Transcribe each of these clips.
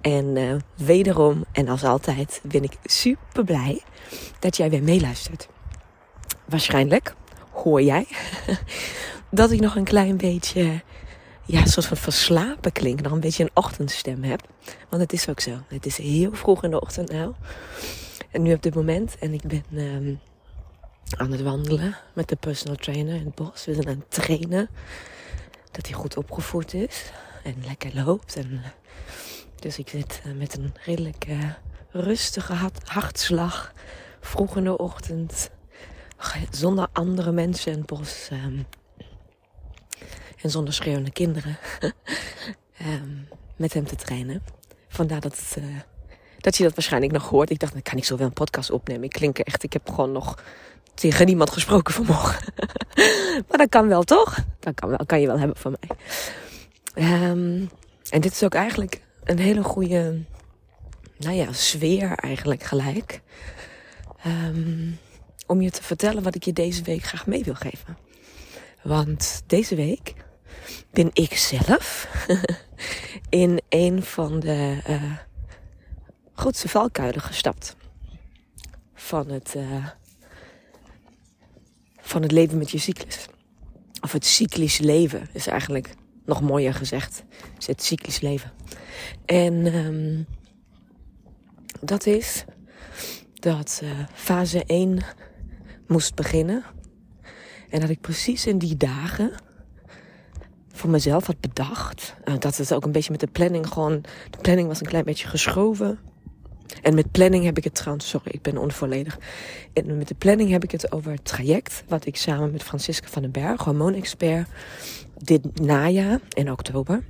En uh, wederom en als altijd ben ik super blij dat jij weer meeluistert. Waarschijnlijk hoor jij dat ik nog een klein beetje, ja, soort van verslapen klink. Nog een beetje een ochtendstem heb. Want het is ook zo. Het is heel vroeg in de ochtend nou. En nu op dit moment. En ik ben um, aan het wandelen met de personal trainer in het bos. We zijn aan het trainen. Dat hij goed opgevoed is. En lekker loopt. En, dus ik zit uh, met een redelijk uh, rustige hartslag. Vroeg in de ochtend. Zonder andere mensen het bos. Um, en zonder schreeuwende kinderen. um, met hem te trainen. Vandaar dat, het, uh, dat je dat waarschijnlijk nog hoort. Ik dacht, dan kan ik zo wel een podcast opnemen. Ik klink echt, ik heb gewoon nog tegen niemand gesproken vanmorgen. maar dat kan wel, toch? Dat kan, wel, kan je wel hebben van mij. Um, en dit is ook eigenlijk een hele goede, nou ja, sfeer eigenlijk gelijk. Um, om je te vertellen wat ik je deze week graag mee wil geven. Want deze week ben ik zelf in een van de uh, grootste valkuilen gestapt. Van het, uh, van het leven met je cyclus. Of het cyclisch leven is eigenlijk nog mooier gezegd. Is het cyclisch leven. En um, dat is dat uh, fase 1 moest beginnen. En dat ik precies in die dagen voor mezelf had bedacht. Uh, dat het ook een beetje met de planning gewoon. De planning was een klein beetje geschoven. En met planning heb ik het trouwens, sorry, ik ben onvolledig. En met de planning heb ik het over het traject. Wat ik samen met Francisca van den Berg, hormoonexpert, dit najaar in oktober.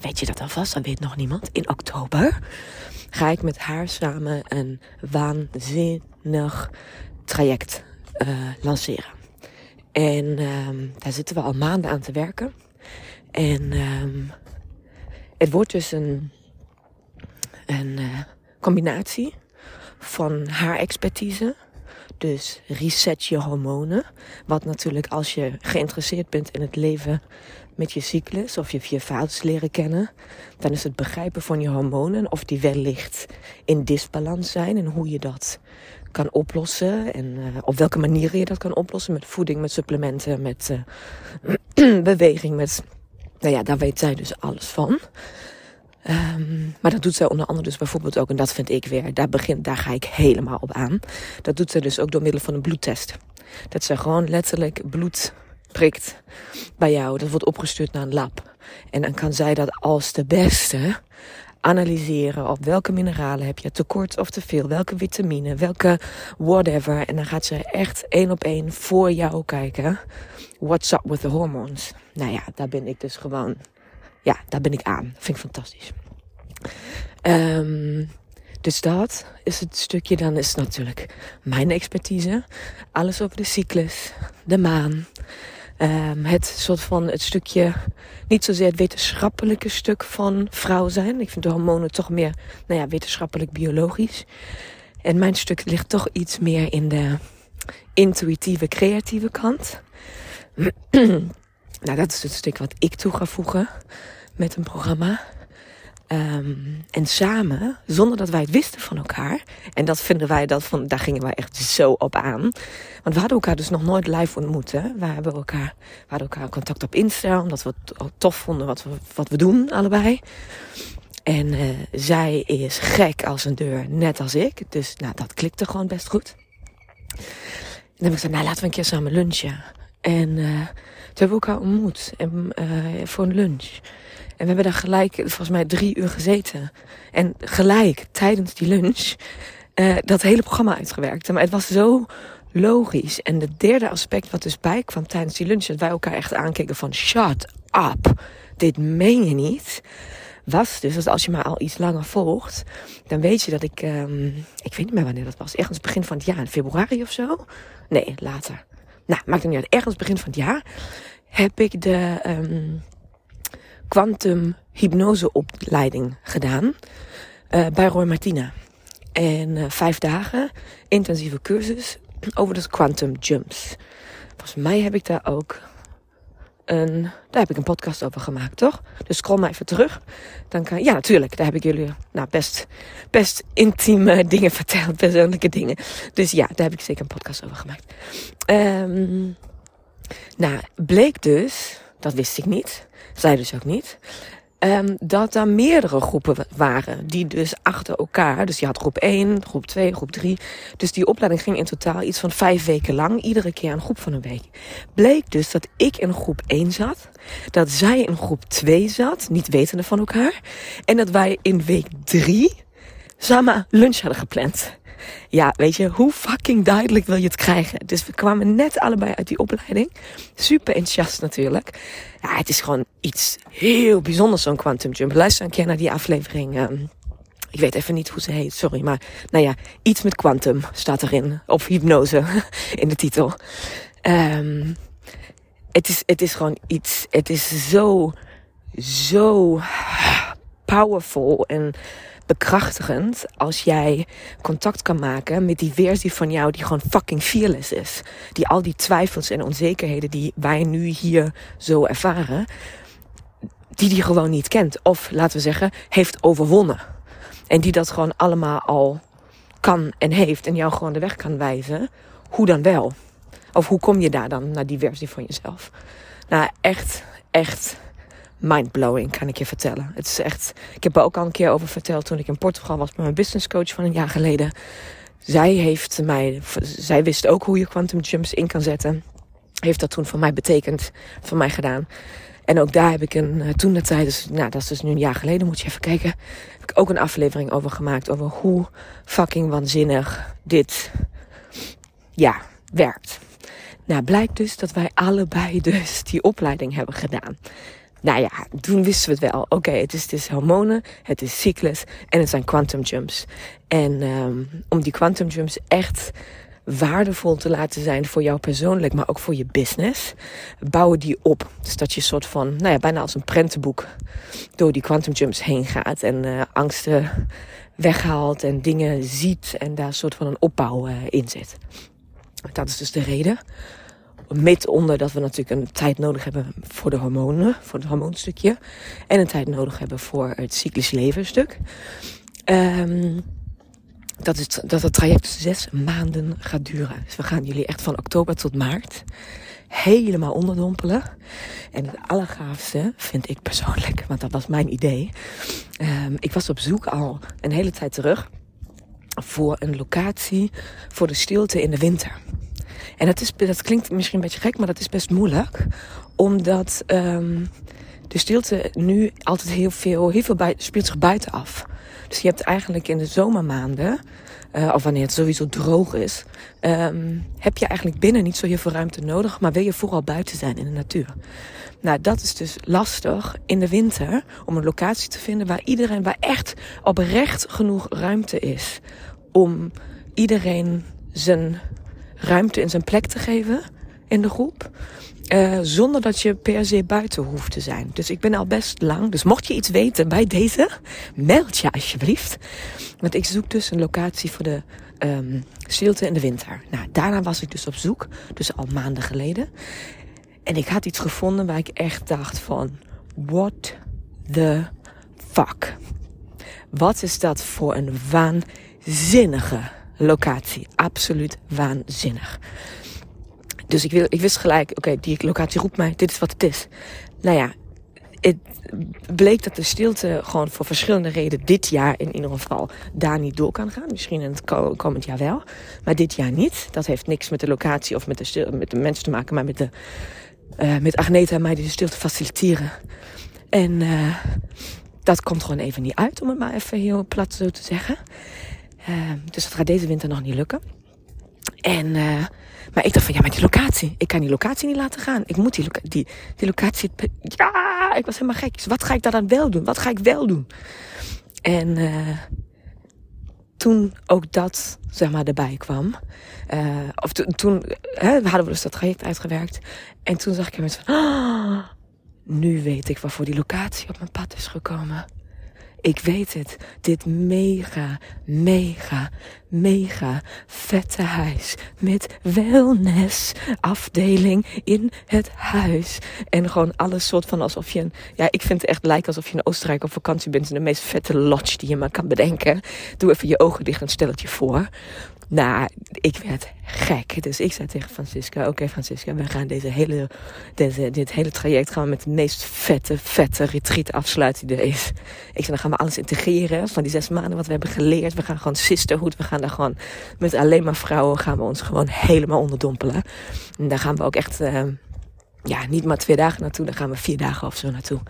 Weet je dat alvast? Dat weet nog niemand. In oktober ga ik met haar samen een waanzinnig traject uh, lanceren. En um, daar zitten we al maanden aan te werken. En um, het wordt dus een, uh, combinatie van haar expertise. Dus reset je hormonen. Wat natuurlijk als je geïnteresseerd bent in het leven met je cyclus of je je fouten leren kennen, dan is het begrijpen van je hormonen of die wellicht in disbalans zijn en hoe je dat kan oplossen en uh, op welke manieren je dat kan oplossen met voeding, met supplementen, met uh, beweging, met nou ja, daar weet zij dus alles van. Um, maar dat doet zij onder andere dus bijvoorbeeld ook, en dat vind ik weer, daar, begint, daar ga ik helemaal op aan. Dat doet zij dus ook door middel van een bloedtest. Dat ze gewoon letterlijk bloed prikt bij jou. Dat wordt opgestuurd naar een lab. En dan kan zij dat als de beste analyseren op welke mineralen heb je tekort of te veel, welke vitamine, welke whatever. En dan gaat ze echt één op één voor jou kijken. What's up with the hormones? Nou ja, daar ben ik dus gewoon, ja, daar ben ik aan. Vind ik fantastisch. Um, dus dat is het stukje. Dan is natuurlijk mijn expertise. Alles over de cyclus, de maan. Um, het soort van het stukje, niet zozeer het wetenschappelijke stuk van vrouw zijn. Ik vind de hormonen toch meer, nou ja, wetenschappelijk biologisch. En mijn stuk ligt toch iets meer in de intuïtieve, creatieve kant. nou, dat is het stuk wat ik toe ga voegen met een programma. Um, en samen, zonder dat wij het wisten van elkaar. En dat vinden wij, dat van, daar gingen wij echt zo op aan. Want we hadden elkaar dus nog nooit live ontmoet. Hè? We, hebben elkaar, we hadden elkaar contact op Insta, omdat we het tof vonden wat we, wat we doen, allebei. En uh, zij is gek als een deur, net als ik. Dus nou, dat klikte gewoon best goed. En dan heb ik gezegd, nou laten we een keer samen lunchen. En uh, toen hebben we elkaar ontmoet en, uh, voor een lunch. En we hebben daar gelijk, volgens mij, drie uur gezeten. En gelijk, tijdens die lunch, uh, dat hele programma uitgewerkt. Maar het was zo logisch. En het derde aspect wat dus bijkwam tijdens die lunch, dat wij elkaar echt aankeken van shut up, dit meen je niet. Was dus als je mij al iets langer volgt, dan weet je dat ik, um, ik weet niet meer wanneer dat was, ergens begin van het jaar, in februari of zo. Nee, later. Nou, maakt het niet uit. Ergens begin van het jaar heb ik de um, quantum hypnoseopleiding gedaan uh, bij Roy Martina. En uh, vijf dagen intensieve cursus over de quantum jumps. Volgens mij heb ik daar ook daar heb ik een podcast over gemaakt, toch? Dus scroll maar even terug. Dan kan, ja, natuurlijk, daar heb ik jullie nou, best, best intieme dingen verteld, persoonlijke dingen. Dus ja, daar heb ik zeker een podcast over gemaakt. Um, nou, bleek dus, dat wist ik niet, zij dus ook niet, um, dat er meerdere groepen waren. Die dus achter elkaar, dus je had groep 1, groep 2, groep 3. Dus die opleiding ging in totaal iets van vijf weken lang, iedere keer een groep van een week. Bleek dus dat ik in groep 1 zat, dat zij in groep 2 zat, niet wetende van elkaar. En dat wij in week 3 samen lunch hadden gepland. Ja, weet je, hoe fucking duidelijk wil je het krijgen? Dus we kwamen net allebei uit die opleiding. Super enthousiast natuurlijk. Ja, het is gewoon iets heel bijzonders, zo'n Quantum Jump. Luister een keer naar die aflevering. Um, ik weet even niet hoe ze heet, sorry. Maar nou ja, iets met quantum staat erin. Of hypnose in de titel. Um, het, is, het is gewoon iets. Het is zo, zo powerful en bekrachtigend als jij contact kan maken met die versie van jou die gewoon fucking fearless is. Die al die twijfels en onzekerheden die wij nu hier zo ervaren, die die gewoon niet kent. Of laten we zeggen, heeft overwonnen. En die dat gewoon allemaal al kan en heeft en jou gewoon de weg kan wijzen. Hoe dan wel? Of hoe kom je daar dan naar die versie van jezelf? Nou, echt, echt mindblowing, kan ik je vertellen. Het is echt, ik heb er ook al een keer over verteld toen ik in Portugal was met mijn business coach van een jaar geleden. Zij heeft mij, zij wist ook hoe je quantum jumps in kan zetten. Heeft dat toen voor mij betekend, voor mij gedaan. En ook daar heb ik een, eh, toen de tijd, dus, nou dat is dus nu een jaar geleden, moet je even kijken. Heb ik ook een aflevering over gemaakt. Over hoe fucking waanzinnig dit, ja, werkt. Nou, blijkt dus dat wij allebei dus die opleiding hebben gedaan. Nou ja, toen wisten we het wel. Oké, het, is, het is hormonen, het is cyclus en het zijn quantum jumps. En um, om die quantum jumps echt waardevol te laten zijn voor jou persoonlijk, maar ook voor je business, bouwen die op. Dus dat je soort van, nou ja, bijna als een prentenboek door die quantum jumps heen gaat en uh, angsten weghaalt en dingen ziet en daar soort van een opbouw uh, in zit. Dat is dus de reden met onder dat we natuurlijk een tijd nodig hebben voor de hormonen, voor het hormoonstukje. En een tijd nodig hebben voor het cyclisch levenstuk. Um, dat, is, dat het traject zes maanden gaat duren. Dus we gaan jullie echt van oktober tot maart helemaal onderdompelen. En het allergaafste vind ik persoonlijk, want dat was mijn idee. Um, ik was op zoek al een hele tijd terug voor een locatie voor de stilte in de winter. En dat, is, dat klinkt misschien een beetje gek, maar dat is best moeilijk. Omdat um, de stilte nu altijd heel veel, heel veel bij, speelt zich buiten af. Dus je hebt eigenlijk in de zomermaanden, uh, of wanneer het sowieso droog is, um, heb je eigenlijk binnen niet zo heel veel ruimte nodig, maar wil je vooral buiten zijn in de natuur. Nou, dat is dus lastig in de winter om een locatie te vinden waar iedereen, waar echt oprecht genoeg ruimte is om iedereen zijn ruimte in zijn plek te geven in de groep. Uh, zonder dat je per se buiten hoeft te zijn. Dus ik ben al best lang. Dus mocht je iets weten bij deze, meld je alsjeblieft. Want ik zoek dus een locatie voor de um, stilte in de winter. Nou, daarna was ik dus op zoek. Dus al maanden geleden. En ik had iets gevonden waar ik echt dacht van... What the fuck? Wat is dat voor een waanzinnige locatie. Absoluut waanzinnig. Dus ik, wil, ik wist gelijk, oké, die locatie roept mij, dit is wat het is. Nou ja, het bleek dat de stilte gewoon voor verschillende redenen dit jaar in ieder geval daar niet door kan gaan. Misschien in het komend jaar wel, maar dit jaar niet. Dat heeft niks met de locatie of met de, met de mensen te maken, maar met, de, uh, met Agneta en mij die de stilte faciliteren. En uh, dat komt gewoon even niet uit, om het maar even heel plat zo te zeggen. Uh, dus dat gaat deze winter nog niet lukken. En maar ik dacht van, ja, maar die locatie. Ik kan die locatie niet laten gaan. Ik moet die, die, locatie... Ja, ik was helemaal gek. Dus wat ga ik daar dan wel doen? Wat ga ik wel doen? En uh, toen ook dat, zeg maar, erbij kwam. Uh, of to, toen hè, hadden we dus dat traject uitgewerkt. En toen zag ik hem van... Oh, nu weet ik waarvoor die locatie op mijn pad is gekomen. Ik weet het. Dit mega, mega, mega vette huis. Met wellness afdeling in het huis. En gewoon alles soort van alsof je een... Ja, ik vind het echt lijkt alsof je in Oostenrijk op vakantie bent. In de meest vette lodge die je maar kan bedenken. Doe even je ogen dicht en stel het je voor. Nou, ik werd gek. Dus ik zei tegen Francisca, oké Francisca, we gaan deze hele, deze, dit hele traject gaan met de meest vette, vette retreat afsluiten die er is. Ik zei, dan gaan we alles integreren van die zes maanden wat we hebben geleerd. We gaan gewoon sisterhood, we gaan daar gewoon met alleen maar vrouwen gaan we ons gewoon helemaal onderdompelen. En daar gaan we ook echt, uh, ja, niet maar twee dagen naartoe, daar gaan we vier dagen of zo naartoe.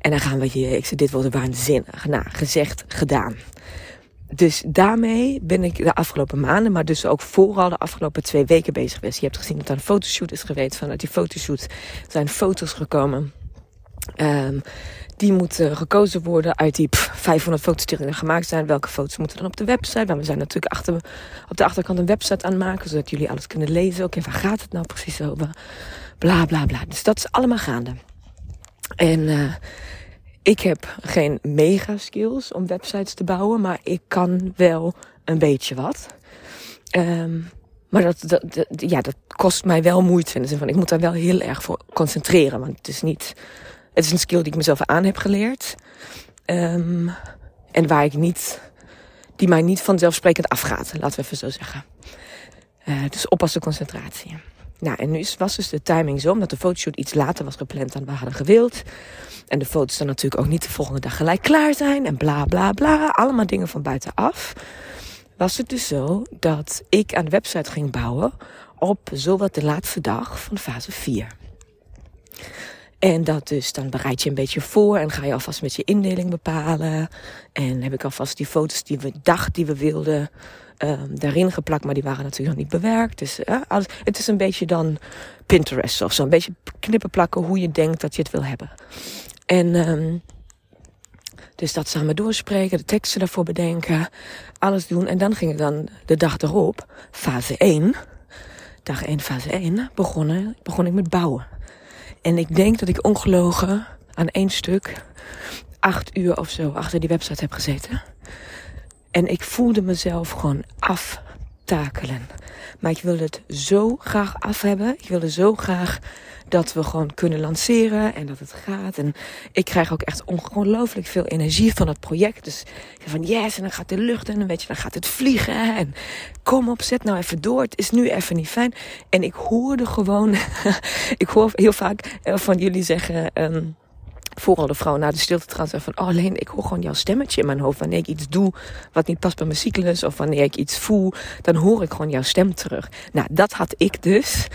En dan gaan we hier, ik zei, dit wordt waanzinnig. Nou, gezegd, gedaan dus daarmee ben ik de afgelopen maanden, maar dus ook vooral de afgelopen twee weken bezig geweest. Je hebt gezien dat er een fotoshoot is geweest. Vanuit die fotoshoot zijn foto's gekomen. Um, die moeten gekozen worden uit die 500 foto's die er gemaakt zijn. Welke foto's moeten dan op de website? Want we zijn natuurlijk achter, op de achterkant een website aan het maken, zodat jullie alles kunnen lezen. Oké, waar gaat het nou precies over? Bla bla bla. Dus dat is allemaal gaande. En uh, ik heb geen mega skills om websites te bouwen, maar ik kan wel een beetje wat. Um, maar dat, dat, ja, dat kost mij wel moeite. In de zin van, ik moet daar wel heel erg voor concentreren. Want het is niet, het is een skill die ik mezelf aan heb geleerd. Um, en waar ik niet, die mij niet vanzelfsprekend afgaat. Laten we even zo zeggen. Uh, dus oppassen concentratie. Nou, en nu was dus de timing zo, omdat de fotoshoot iets later was gepland dan we hadden gewild. En de foto's dan natuurlijk ook niet de volgende dag gelijk klaar zijn. En bla bla bla. Allemaal dingen van buitenaf. Was het dus zo dat ik aan de website ging bouwen op zowat de laatste dag van fase 4. En dat dus, dan bereid je een beetje voor en ga je alvast met je indeling bepalen. En heb ik alvast die foto's die we dachten die we wilden um, daarin geplakt, maar die waren natuurlijk nog niet bewerkt. Dus uh, alles, het is een beetje dan Pinterest of zo. Een beetje knippen plakken hoe je denkt dat je het wil hebben. En um, dus dat samen doorspreken, de teksten daarvoor bedenken, alles doen. En dan ging het dan de dag erop, fase 1, dag 1, fase 1, begonnen, begon ik met bouwen. En ik denk dat ik ongelogen aan één stuk acht uur of zo achter die website heb gezeten. En ik voelde mezelf gewoon aftakelen. Maar ik wilde het zo graag af hebben. Ik wilde zo graag dat we gewoon kunnen lanceren en dat het gaat. En ik krijg ook echt ongelooflijk veel energie van het project. Dus van yes, en dan gaat de lucht en dan weet je, dan gaat het vliegen. En kom op, zet nou even door. Het is nu even niet fijn. En ik hoorde gewoon, ik hoor heel vaak eh, van jullie zeggen. Um, vooral de vrouw na de stilte zeggen van... oh, alleen ik hoor gewoon jouw stemmetje in mijn hoofd. Wanneer ik iets doe wat niet past bij mijn cyclus... of wanneer ik iets voel, dan hoor ik gewoon jouw stem terug. Nou, dat had ik dus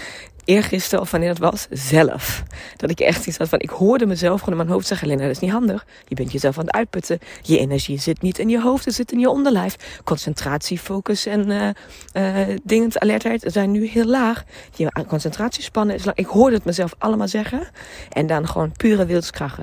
eergisteren of wanneer het was, zelf. Dat ik echt iets had van, ik hoorde mezelf gewoon in mijn hoofd zeggen, Lena, dat is niet handig. Je bent jezelf aan het uitputten. Je energie zit niet in je hoofd, het zit in je onderlijf. Concentratie, focus en uh, uh, dingen, alertheid zijn nu heel laag. Je concentratiespannen is laag. Ik hoorde het mezelf allemaal zeggen. En dan gewoon pure wilskracht.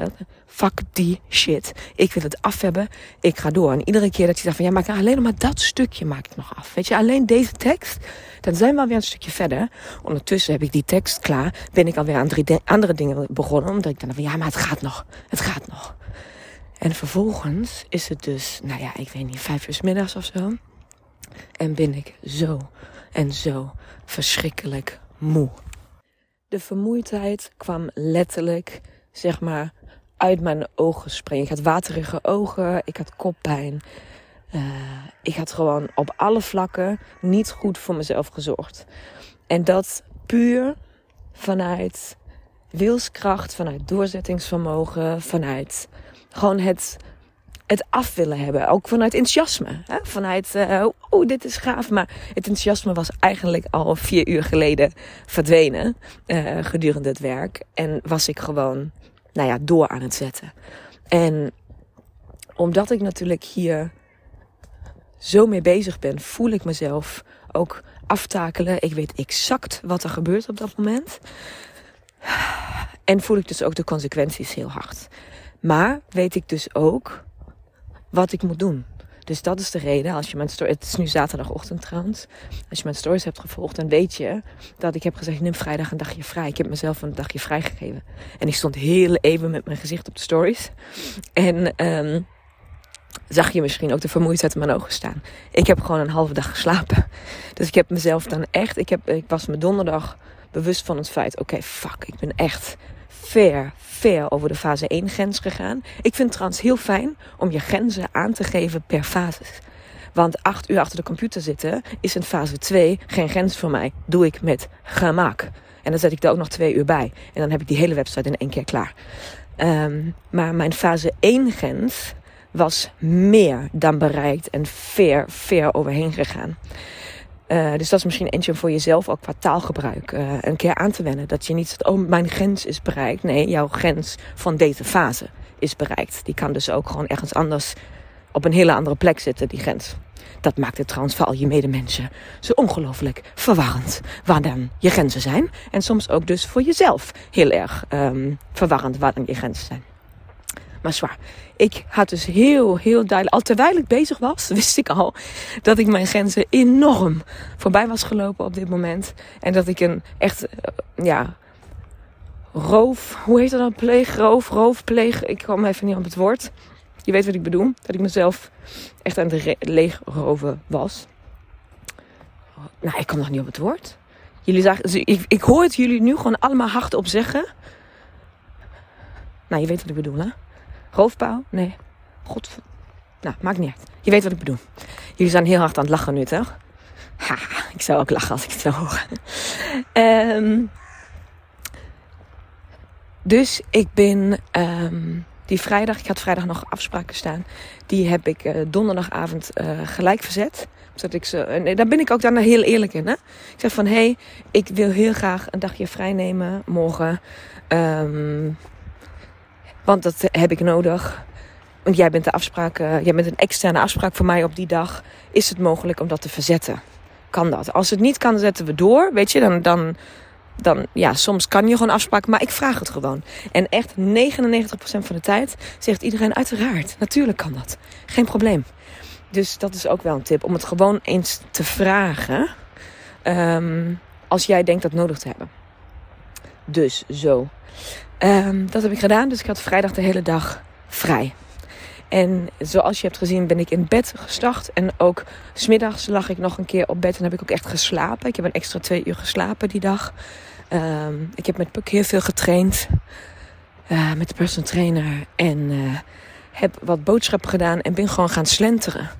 Fuck die shit. Ik wil het af hebben. Ik ga door. En iedere keer dat je zegt van ja, maar alleen maar dat stukje maak ik nog af. Weet je, alleen deze tekst. Dan zijn we alweer een stukje verder. Ondertussen heb ik die tekst klaar. Ben ik alweer aan drie andere dingen begonnen. Omdat ik dan van ja, maar het gaat nog. Het gaat nog. En vervolgens is het dus, nou ja, ik weet niet, vijf uur middags of zo. En ben ik zo en zo verschrikkelijk moe. De vermoeidheid kwam letterlijk, zeg maar, uit mijn ogen springen. Ik had waterige ogen, ik had koppijn. Uh, ik had gewoon op alle vlakken niet goed voor mezelf gezorgd. En dat puur vanuit wilskracht, vanuit doorzettingsvermogen, vanuit gewoon het, het af willen hebben. Ook vanuit enthousiasme. Hè? Vanuit, uh, oh, dit is gaaf. Maar het enthousiasme was eigenlijk al vier uur geleden verdwenen uh, gedurende het werk. En was ik gewoon, nou ja, door aan het zetten. En omdat ik natuurlijk hier zo mee bezig ben, voel ik mezelf ook aftakelen. Ik weet exact wat er gebeurt op dat moment. En voel ik dus ook de consequenties heel hard. Maar weet ik dus ook wat ik moet doen. Dus dat is de reden. Als je mijn story, het is nu zaterdagochtend trouwens. Als je mijn stories hebt gevolgd, dan weet je dat ik heb gezegd: neem vrijdag een dagje vrij. Ik heb mezelf een dagje vrijgegeven. En ik stond heel even met mijn gezicht op de stories. En um, zag je misschien ook de vermoeidheid in mijn ogen staan. Ik heb gewoon een halve dag geslapen. Dus ik heb mezelf dan echt. Ik, heb, ik was me donderdag bewust van het feit: oké, fuck, ik ben echt ver, ver over de fase 1 grens gegaan. Ik vind het trouwens heel fijn om je grenzen aan te geven per fase. Want acht uur achter de computer zitten is in fase 2 geen grens voor mij. Doe ik met gemak. En dan zet ik er ook nog twee uur bij. En dan heb ik die hele website in één keer klaar. Um, maar mijn fase 1 grens was meer dan bereikt en ver, ver overheen gegaan. Uh, dus dat is misschien eentje voor jezelf ook qua taalgebruik uh, een keer aan te wennen. Dat je niet zegt, oh mijn grens is bereikt. Nee, jouw grens van deze fase is bereikt. Die kan dus ook gewoon ergens anders op een hele andere plek zitten, die grens. Dat maakt het trouwens voor al je medemensen zo ongelooflijk verwarrend. Waar dan je grenzen zijn. En soms ook dus voor jezelf heel erg um, verwarrend waar dan je grenzen zijn. Maar zwaar. Ik had dus heel, heel duidelijk, al terwijl ik bezig was, wist ik al dat ik mijn grenzen enorm voorbij was gelopen op dit moment. En dat ik een echt, eh, ja, roof, hoe heet dat dan? Pleeg, roof, roofpleeg. Ik kwam even niet op het woord. Je weet wat ik bedoel. Dat ik mezelf echt aan het leegroven was. Nou, ik kom nog niet op het woord. Jullie zagen, ik, ik hoor het jullie nu gewoon allemaal hardop zeggen. Nou, je weet wat ik bedoel, hè? Roofbouw? Nee. God. Nou, maakt niet uit. Je weet wat ik bedoel. Jullie zijn heel hard aan het lachen nu, toch? Ha, ik zou ook lachen als ik het zou horen. Um, dus ik ben um, die vrijdag, ik had vrijdag nog afspraken staan. Die heb ik uh, donderdagavond uh, gelijk verzet. Zodat ik ze, en daar ben ik ook dan heel eerlijk in. Hè? Ik zeg van, hé, hey, ik wil heel graag een dagje vrij nemen morgen. Um, want dat heb ik nodig. Want jij bent de afspraak, uh, jij bent een externe afspraak voor mij op die dag. Is het mogelijk om dat te verzetten? Kan dat? Als het niet kan, zetten we door. Weet je, dan, dan, dan ja, soms kan je gewoon afspraken, maar ik vraag het gewoon. En echt 99% van de tijd zegt iedereen uiteraard. Natuurlijk kan dat. Geen probleem. Dus dat is ook wel een tip om het gewoon eens te vragen. Um, als jij denkt dat nodig te hebben. Dus zo. Um, dat heb ik gedaan, dus ik had vrijdag de hele dag vrij. En zoals je hebt gezien ben ik in bed gestart. En ook smiddags lag ik nog een keer op bed en heb ik ook echt geslapen. Ik heb een extra twee uur geslapen die dag. Um, ik heb met Puk heel veel getraind. Uh, met de personal trainer. En uh, heb wat boodschappen gedaan en ben gewoon gaan slenteren.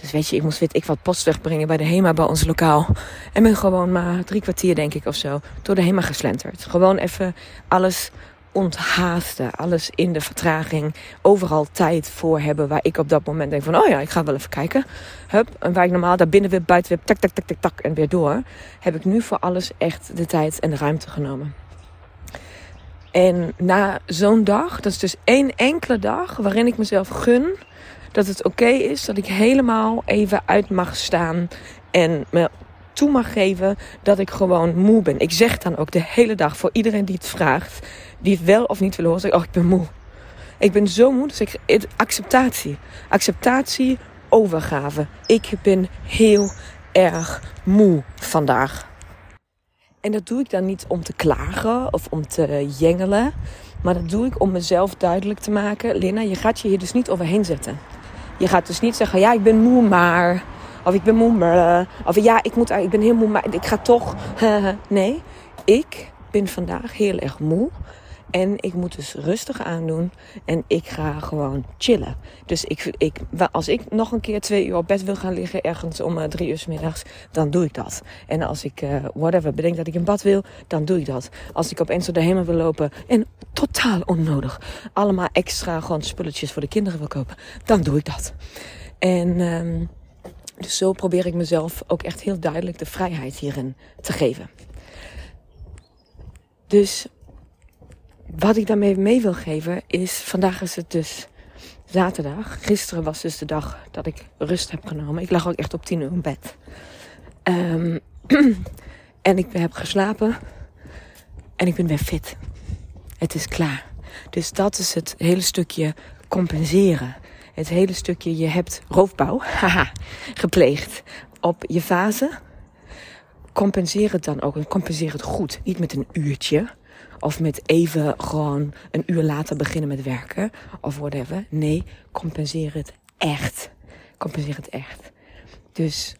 Dus weet je, ik moest weet ik wat post wegbrengen bij de HEMA bij ons lokaal. En ben gewoon maar drie kwartier, denk ik, of zo, door de HEMA geslenterd. Gewoon even alles onthaasten. Alles in de vertraging. Overal tijd voor hebben waar ik op dat moment denk van... oh ja, ik ga wel even kijken. Hup, en waar ik normaal daar binnen weer, buiten weer... tak, tak, tak, tak, tak en weer door... heb ik nu voor alles echt de tijd en de ruimte genomen. En na zo'n dag, dat is dus één enkele dag... waarin ik mezelf gun dat het oké is dat ik helemaal even uit mag staan en me toe mag geven dat ik gewoon moe ben. Ik zeg dan ook de hele dag voor iedereen die het vraagt, die het wel of niet wil horen, zeg ik, oh ik ben moe. Ik ben zo moe, dus ik, acceptatie. Acceptatie, overgave. Ik ben heel erg moe vandaag. En dat doe ik dan niet om te klagen of om te jengelen. Maar dat doe ik om mezelf duidelijk te maken. Lina, je gaat je hier dus niet overheen zetten. Je gaat dus niet zeggen, ja, ik ben moe, maar... Of ik ben moe, maar... Of ja, ik, moet, ik ben heel moe, maar ik ga toch... nee, ik ben vandaag heel erg moe. En ik moet dus rustig aandoen. En ik ga gewoon chillen. Dus ik, ik, als ik nog een keer twee uur op bed wil gaan liggen, ergens om uh, drie uur s middags, dan doe ik dat. En als ik, uh, whatever, bedenk dat ik in bad wil, dan doe ik dat. Als ik opeens door de hemel wil lopen en totaal onnodig allemaal extra gewoon spulletjes voor de kinderen wil kopen, dan doe ik dat. En um, dus zo probeer ik mezelf ook echt heel duidelijk de vrijheid hierin te geven. Dus wat ik daarmee mee wil geven is, vandaag is het dus zaterdag. Gisteren was dus de dag dat ik rust heb genomen. Ik lag ook echt op tien uur in bed. Um, en ik heb geslapen en ik ben weer fit. Het is klaar. Dus dat is het hele stukje compenseren. Het hele stukje, je hebt roofbouw haha, gepleegd op je fase. Compenseer het dan ook en compenseer het goed. Niet met een uurtje of met even gewoon een uur later beginnen met werken of whatever. Nee, compenseer het echt. Compenseer het echt. Dus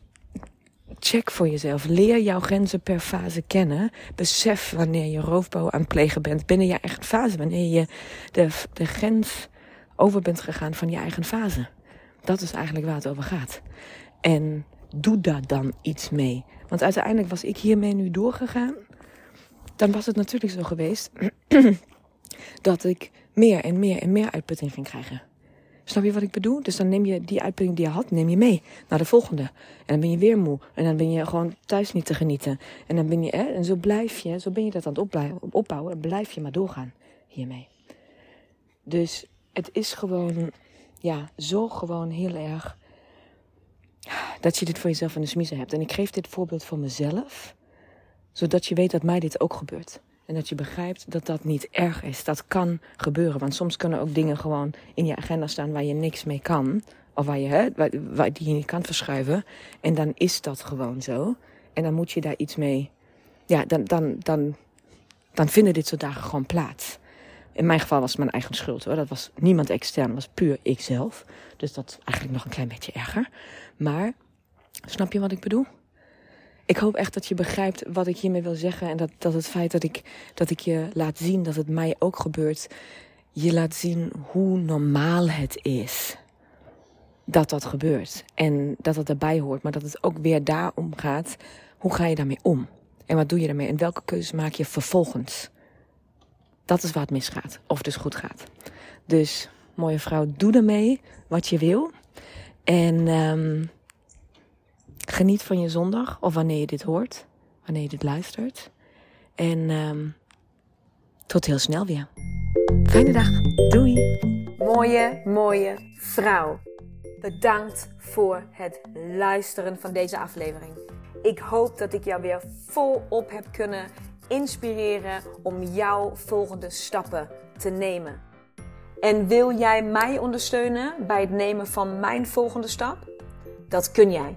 check voor jezelf. Leer jouw grenzen per fase kennen. Besef wanneer je roofbouw aan het plegen bent binnen je eigen fase. Wanneer je de, de grens over bent gegaan van je eigen fase. Dat is eigenlijk waar het over gaat. En doe daar dan iets mee. Want uiteindelijk was ik hiermee nu doorgegaan. Dan was het natuurlijk zo geweest dat ik meer en meer en meer uitputting ging krijgen. Snap je wat ik bedoel? Dus dan neem je die uitputting die je had, neem je mee naar de volgende. En dan ben je weer moe. En dan ben je gewoon thuis niet te genieten. En dan ben je, hè, en zo blijf je, zo ben je dat aan het opbouwen. En blijf je maar doorgaan hiermee. Dus het is gewoon, ja, zo gewoon heel erg dat je dit voor jezelf in de smiezen hebt. En ik geef dit voorbeeld voor mezelf, zodat je weet dat mij dit ook gebeurt. En dat je begrijpt dat dat niet erg is. Dat kan gebeuren. Want soms kunnen ook dingen gewoon in je agenda staan waar je niks mee kan. Of waar je, hè, waar, die je niet kan verschuiven. En dan is dat gewoon zo. En dan moet je daar iets mee. Ja, dan, dan, dan, dan vinden dit soort dagen gewoon plaats. In mijn geval was het mijn eigen schuld hoor. Dat was niemand extern, dat was puur ikzelf. Dus dat is eigenlijk nog een klein beetje erger. Maar, snap je wat ik bedoel? Ik hoop echt dat je begrijpt wat ik hiermee wil zeggen. En dat, dat het feit dat ik, dat ik je laat zien dat het mij ook gebeurt. Je laat zien hoe normaal het is dat dat gebeurt. En dat het erbij hoort. Maar dat het ook weer daarom gaat. Hoe ga je daarmee om? En wat doe je daarmee? En welke keuzes maak je vervolgens? Dat is waar het misgaat. Of dus goed gaat. Dus, mooie vrouw, doe ermee wat je wil. En um, geniet van je zondag. Of wanneer je dit hoort. Wanneer je dit luistert. En um, tot heel snel weer. Fijne dag. Doei. Mooie, mooie vrouw. Bedankt voor het luisteren van deze aflevering. Ik hoop dat ik jou weer volop heb kunnen inspireren om jouw volgende stappen te nemen. En wil jij mij ondersteunen bij het nemen van mijn volgende stap? Dat kun jij.